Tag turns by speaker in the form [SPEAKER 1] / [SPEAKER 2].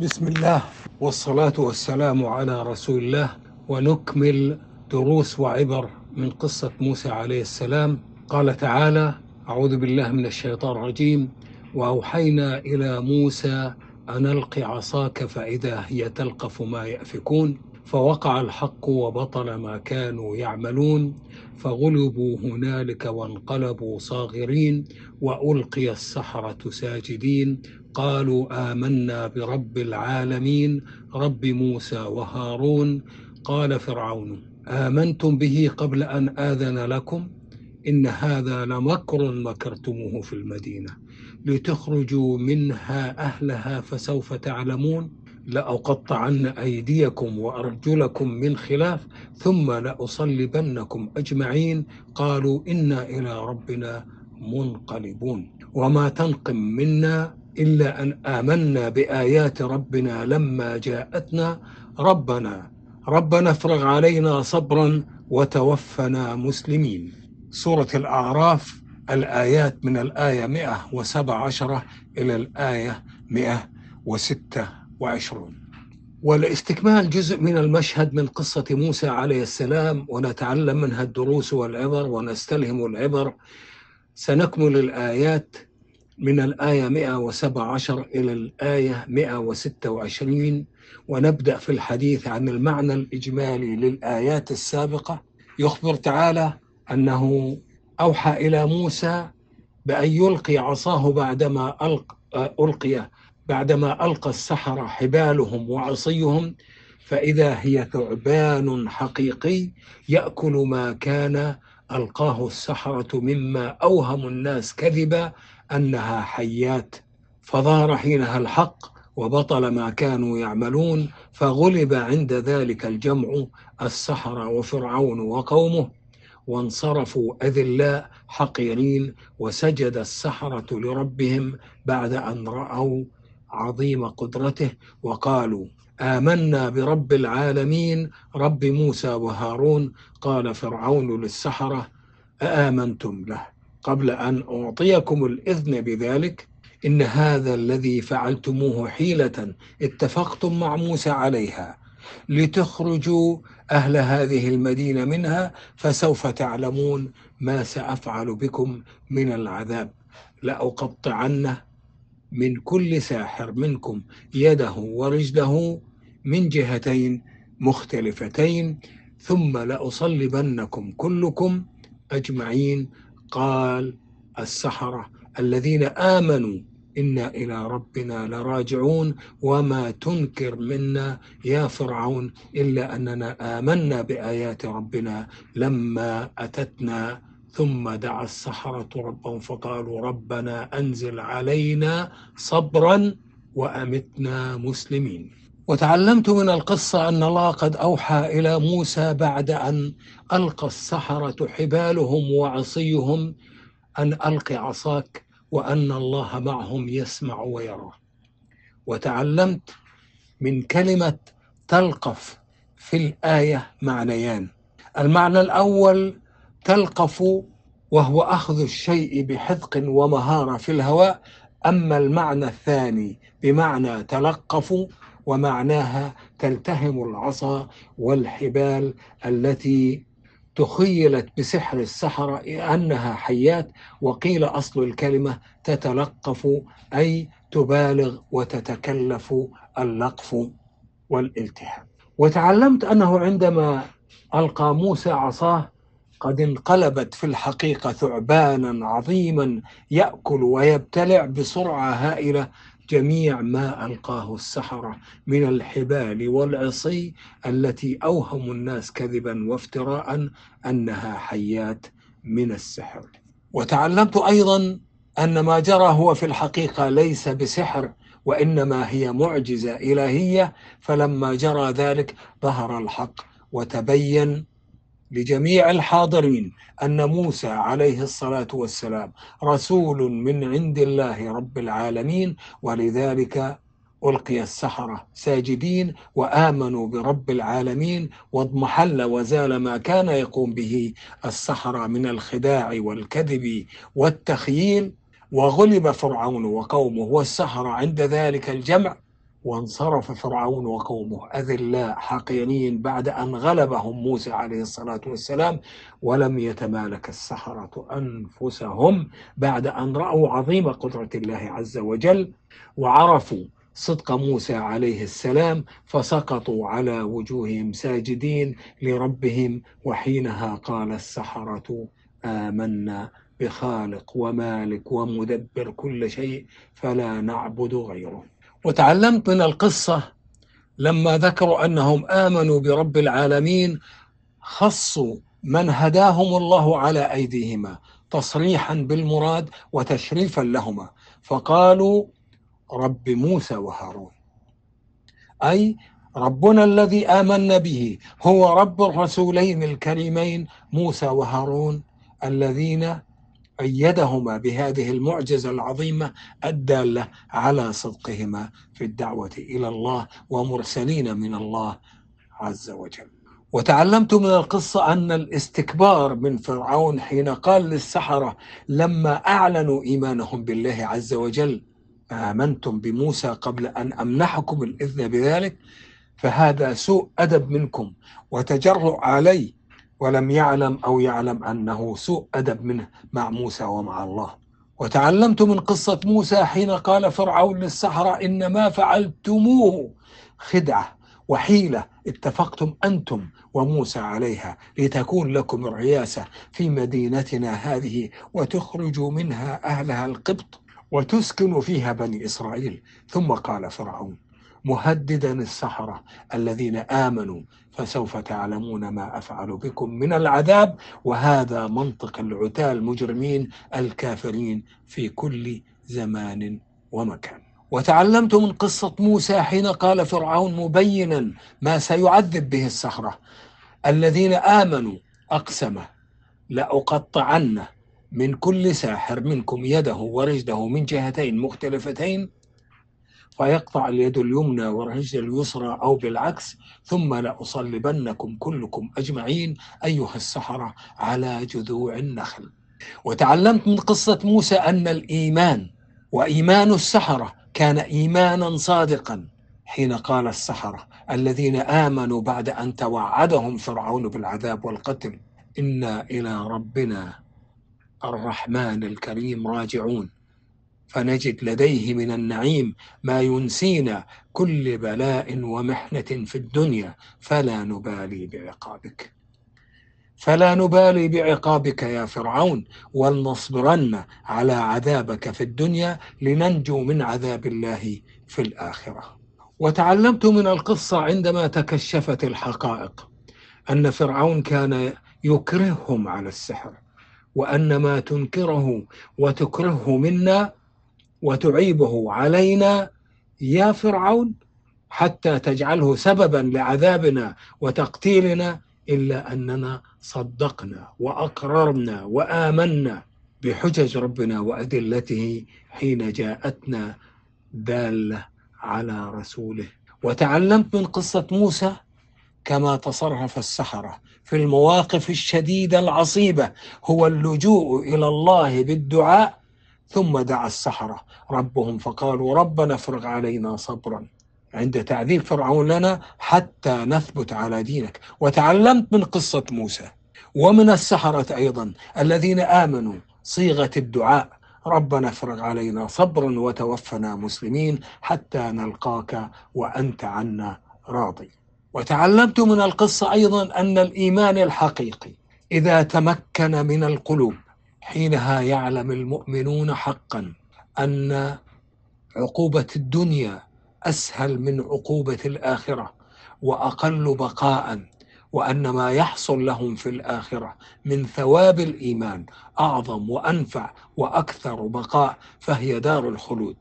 [SPEAKER 1] بسم الله والصلاة والسلام على رسول الله. ونكمل دروس وعبر من قصة موسى عليه السلام. قال تعالى أعوذ بالله من الشيطان الرجيم. وأوحينا إلى موسى أن ألق عصاك فإذا هي تلقف ما يأفكون. فوقع الحق وبطل ما كانوا يعملون. فغلبوا هنالك وانقلبوا صاغرين. وألقي السحرة ساجدين. قالوا آمنا برب العالمين رب موسى وهارون. قال فرعون آمنتم به قبل أن آذن لكم؟ إن هذا لمكر مكرتموه في المدينة. لتخرجوا منها أهلها فسوف تعلمون. لأقطعن أيديكم وأرجلكم من خلاف ثم لأصلبنكم أجمعين. قالوا إنا إلى ربنا منقلبون. وما تنقم منا إلا أن آمنا بآيات ربنا لما جاءتنا. ربنا ربنا افرغ علينا صبرا وتوفنا مسلمين. سورة الأعراف الآيات من الآية 117 إلى الآية 126 ولاستكمال جزء من المشهد من قصة موسى عليه السلام ونتعلم منها الدروس والعبر ونستلهم العبر. سنكمل الآيات من الآية 117 إلى الآية 126 ونبدأ في الحديث عن المعنى الإجمالي للآيات السابقة. يخبر تعالى أنه أوحى إلى موسى بأن يلقي عصاه بعدما ألق ألقي بعدما ألقى السحرة حبالهم وعصيهم فإذا هي ثعبان حقيقي يأكل ما كان ألقاه السحرة مما أوهم الناس كذبا أنها حيات فظهر حينها الحق وبطل ما كانوا يعملون فغلب عند ذلك الجمع السحرة وفرعون وقومه وانصرفوا أذلاء حقيرين وسجد السحرة لربهم بعد أن رأوا عظيم قدرته وقالوا آمنا برب العالمين رب موسى وهارون. قال فرعون للسحرة أآمنتم له؟ قبل أن أعطيكم الإذن بذلك إن هذا الذي فعلتموه حيلة اتفقتم مع موسى عليها. لتخرجوا أهل هذه المدينة منها فسوف تعلمون ما سأفعل بكم من العذاب. لأقطعن من كل ساحر منكم يده ورجله من جهتين مختلفتين ثم لأصلبنكم كلكم أجمعين قال السحرة الذين آمنوا إنا إلى ربنا لراجعون وما تنكر منا يا فرعون إلا أننا آمنا بآيات ربنا لما أتتنا ثم دعا السحرة ربهم فقالوا ربنا أنزل علينا صبرا وأمتنا مسلمين. وتعلمت من القصة أن الله قد أوحى إلى موسى بعد أن ألقى السحرة حبالهم وعصيهم أن ألق عصاك وأن الله معهم يسمع ويرى. وتعلمت من كلمة تلقف في الآية معنيان. المعنى الأول تلقف وهو أخذ الشيء بحذق ومهارة في الهواء أما المعنى الثاني بمعنى تلقف ومعناها تلتهم العصا والحبال التي تخيلت بسحر السحرة أنها حيات وقيل أصل الكلمة تتلقف أي تبالغ وتتكلف اللقف والالتهام. وتعلمت أنه عندما ألقى موسى عصاه قد انقلبت في الحقيقة ثعبانا عظيما يأكل ويبتلع بسرعة هائلة جميع ما ألقاه السحرة من الحبال والعصي التي أوهم الناس كذبا وافتراء أنها حيات من السحر. وتعلمت أيضا أن ما جرى هو في الحقيقة ليس بسحر وإنما هي معجزة إلهية. فلما جرى ذلك ظهر الحق وتبين لجميع الحاضرين أن موسى عليه الصلاة والسلام رسول من عند الله رب العالمين ولذلك ألقي السحرة ساجدين وآمنوا برب العالمين واضمحل وزال ما كان يقوم به السحرة من الخداع والكذب والتخييل. وغلب فرعون وقومه والسحرة عند ذلك الجمع وانصرف فرعون وقومه. أذلاء حقيرين بعد أن غلبهم موسى عليه الصلاة والسلام ولم يتمالك السحرة أنفسهم بعد أن رأوا عظيم قدرة الله عز وجل وعرفوا صدق موسى عليه السلام فسقطوا على وجوههم ساجدين لربهم وحينها قال السحرة آمنا بخالق ومالك ومدبر كل شيء فلا نعبد غيره. وتعلمت من القصة لما ذكروا أنهم آمنوا برب العالمين خصوا من هداهم الله على أيديهما تصريحا بالمراد وتشريفا لهما. فقالوا رب موسى وهارون. أي ربنا الذي آمنا به هو رب الرسولين الكريمين موسى وهارون الذين أيدهما بهذه المعجزة العظيمة الدالة على صدقهما في الدعوة إلى الله ومرسلين من الله عز وجل. وتعلمت من القصة أن الاستكبار من فرعون حين قال للسحرة لما أعلنوا إيمانهم بالله عز وجل آمنتم بموسى قبل أن أمنحكم الإذن بذلك فهذا سوء أدب منكم وتجرؤ علي ولم يعلم أو يعلم أنه سوء أدب منه مع موسى ومع الله. وتعلمت من قصة موسى حين قال فرعون للسحرة إن ما فعلتموه. خدعة وحيلة اتفقتم أنتم وموسى عليها لتكون لكم الرياسة في مدينتنا هذه وتخرجوا منها أهلها القبط وتسكن فيها بني إسرائيل. ثم قال فرعون مهددا السحرة الذين آمنوا فسوف تعلمون ما أفعل بكم من العذاب وهذا منطق العتاة المجرمين الكافرين في كل زمان ومكان. وتعلمت من قصة موسى حين قال فرعون مبينا ما سيعذب به السحرة. الذين آمنوا أقسم لأقطعن من كل ساحر منكم يده ورجله من جهتين مختلفتين فيقطع اليد اليمنى والرجل اليسرى أو بالعكس ثم لأصلبنكم كلكم أجمعين أيها السحرة على جذوع النخل. وتعلمت من قصة موسى أن الإيمان وإيمان السحرة كان إيمانا صادقا. حين قال السحرة الذين آمنوا بعد أن توعدهم فرعون بالعذاب والقتل إنا إلى ربنا الرحمن الكريم راجعون. فنجد لديه من النعيم ما ينسينا كل بلاء ومحنة في الدنيا فلا نبالي بعقابك. فلا نبالي بعقابك يا فرعون ولنصبرن على عذابك في الدنيا لننجو من عذاب الله في الآخرة. وتعلمت من القصة عندما تكشفت الحقائق أن فرعون كان يكرههم على السحر وأن ما تنكره وتكرهه منا وتعيبه علينا يا فرعون حتى تجعله سببا لعذابنا وتقتيلنا إلا أننا صدقنا وأقررنا وآمنا بحجج ربنا وأدلته حين جاءتنا دالة على رسوله. وتعلمت من قصة موسى كما تصرف السحرة في المواقف الشديدة العصيبة هو اللجوء إلى الله بالدعاء ثم دعا السحرة. ربهم. فقالوا ربنا افرغ علينا صبرا. عند تعذيب فرعون لنا حتى نثبت على دينك. وتعلمت من قصة موسى ومن السحرة أيضا. الذين آمنوا صيغة الدعاء. ربنا افرغ علينا صبرا وتوفنا مسلمين حتى نلقاك وأنت عنا راضي. وتعلمت من القصة أيضا أن الإيمان الحقيقي إذا تمكن من القلوب حينها يعلم المؤمنون حقا. أن عقوبة الدنيا أسهل من عقوبة الآخرة وأقل بقاء وأن ما يحصل لهم في الآخرة من ثواب الإيمان أعظم وأنفع وأكثر بقاء فهي دار الخلود.